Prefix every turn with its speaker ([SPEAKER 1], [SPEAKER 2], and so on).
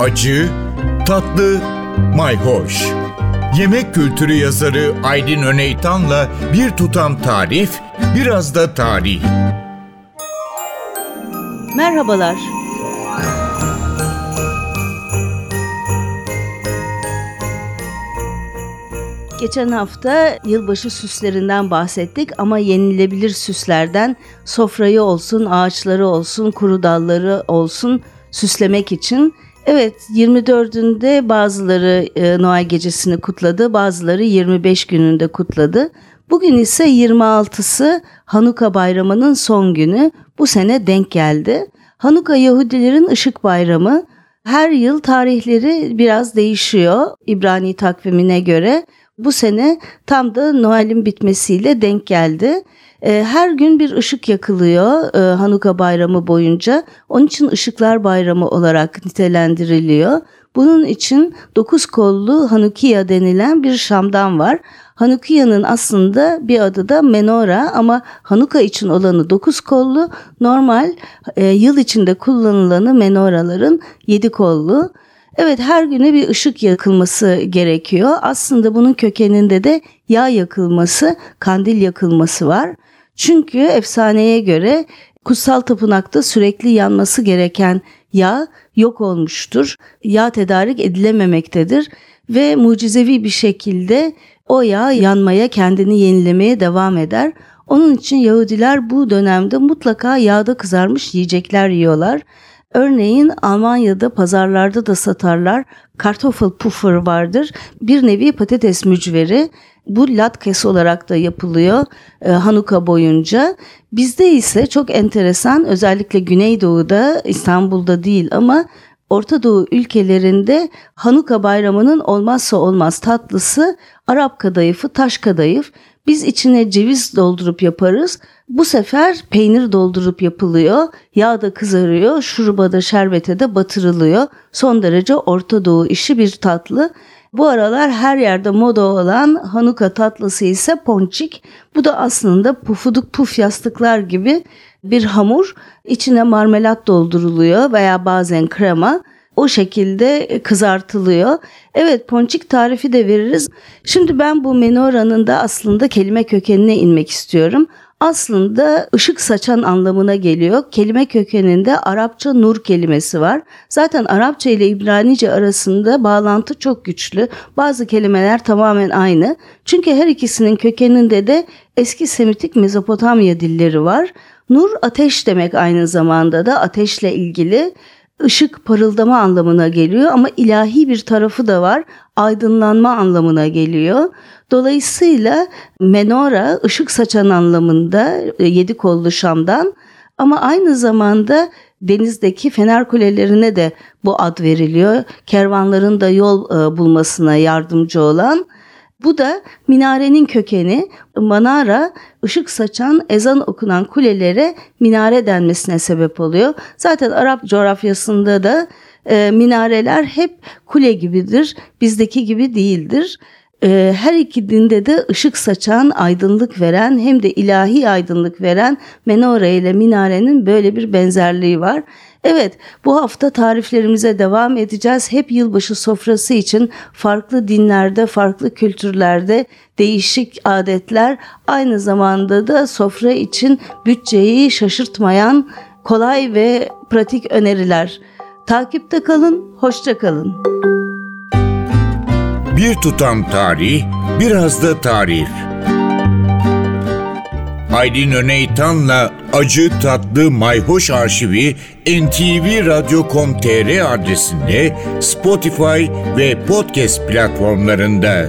[SPEAKER 1] acı, tatlı, mayhoş. Yemek kültürü yazarı Aydın Öneytan'la bir tutam tarif, biraz da tarih.
[SPEAKER 2] Merhabalar. Geçen hafta yılbaşı süslerinden bahsettik ama yenilebilir süslerden sofrayı olsun, ağaçları olsun, kuru dalları olsun süslemek için. Evet 24'ünde bazıları e, Noel gecesini kutladı, bazıları 25 gününde kutladı. Bugün ise 26'sı Hanuka bayramının son günü. Bu sene denk geldi. Hanuka Yahudilerin ışık bayramı. Her yıl tarihleri biraz değişiyor İbrani takvimine göre. Bu sene tam da Noel'in bitmesiyle denk geldi. Ee, her gün bir ışık yakılıyor e, Hanuka bayramı boyunca. Onun için ışıklar bayramı olarak nitelendiriliyor. Bunun için dokuz kollu Hanukiya denilen bir şamdan var. Hanukiya'nın aslında bir adı da menora ama Hanuka için olanı dokuz kollu, normal e, yıl içinde kullanılanı menoraların yedi kollu. Evet her güne bir ışık yakılması gerekiyor. Aslında bunun kökeninde de yağ yakılması, kandil yakılması var. Çünkü efsaneye göre kutsal tapınakta sürekli yanması gereken yağ yok olmuştur. Yağ tedarik edilememektedir ve mucizevi bir şekilde o yağ yanmaya, kendini yenilemeye devam eder. Onun için Yahudiler bu dönemde mutlaka yağda kızarmış yiyecekler yiyorlar. Örneğin Almanya'da pazarlarda da satarlar. Kartoffelpuffer vardır. Bir nevi patates mücveri. Bu latkes olarak da yapılıyor e, Hanuka boyunca. Bizde ise çok enteresan özellikle Güneydoğu'da İstanbul'da değil ama Orta Doğu ülkelerinde Hanuka bayramının olmazsa olmaz tatlısı Arap kadayıfı, taş kadayıf. Biz içine ceviz doldurup yaparız. Bu sefer peynir doldurup yapılıyor. Yağ da kızarıyor. Şuruba da şerbete de batırılıyor. Son derece Orta Doğu işi bir tatlı. Bu aralar her yerde moda olan Hanuka tatlısı ise ponçik. Bu da aslında pufuduk puf yastıklar gibi bir hamur. İçine marmelat dolduruluyor veya bazen krema o şekilde kızartılıyor. Evet ponçik tarifi de veririz. Şimdi ben bu menora'nın da aslında kelime kökenine inmek istiyorum. Aslında ışık saçan anlamına geliyor. Kelime kökeninde Arapça nur kelimesi var. Zaten Arapça ile İbranice arasında bağlantı çok güçlü. Bazı kelimeler tamamen aynı. Çünkü her ikisinin kökeninde de eski Semitik Mezopotamya dilleri var. Nur ateş demek aynı zamanda da ateşle ilgili ışık parıldama anlamına geliyor ama ilahi bir tarafı da var. Aydınlanma anlamına geliyor. Dolayısıyla menora ışık saçan anlamında e, yedi kollu şamdan ama aynı zamanda denizdeki fener kulelerine de bu ad veriliyor. Kervanların da yol e, bulmasına yardımcı olan bu da minarenin kökeni. Manara ışık saçan ezan okunan kulelere minare denmesine sebep oluyor. Zaten Arap coğrafyasında da e, minareler hep kule gibidir. Bizdeki gibi değildir. E, her iki dinde de ışık saçan, aydınlık veren hem de ilahi aydınlık veren menore ile minarenin böyle bir benzerliği var. Evet, bu hafta tariflerimize devam edeceğiz. Hep yılbaşı sofrası için farklı dinlerde, farklı kültürlerde değişik adetler, aynı zamanda da sofra için bütçeyi şaşırtmayan kolay ve pratik öneriler. Takipte kalın, hoşça kalın.
[SPEAKER 1] Bir tutam tarih, biraz da tarif. Aydın Öneytan'la Acı Tatlı Mayhoş Arşivi ntvradio.com.tr adresinde Spotify ve podcast platformlarında.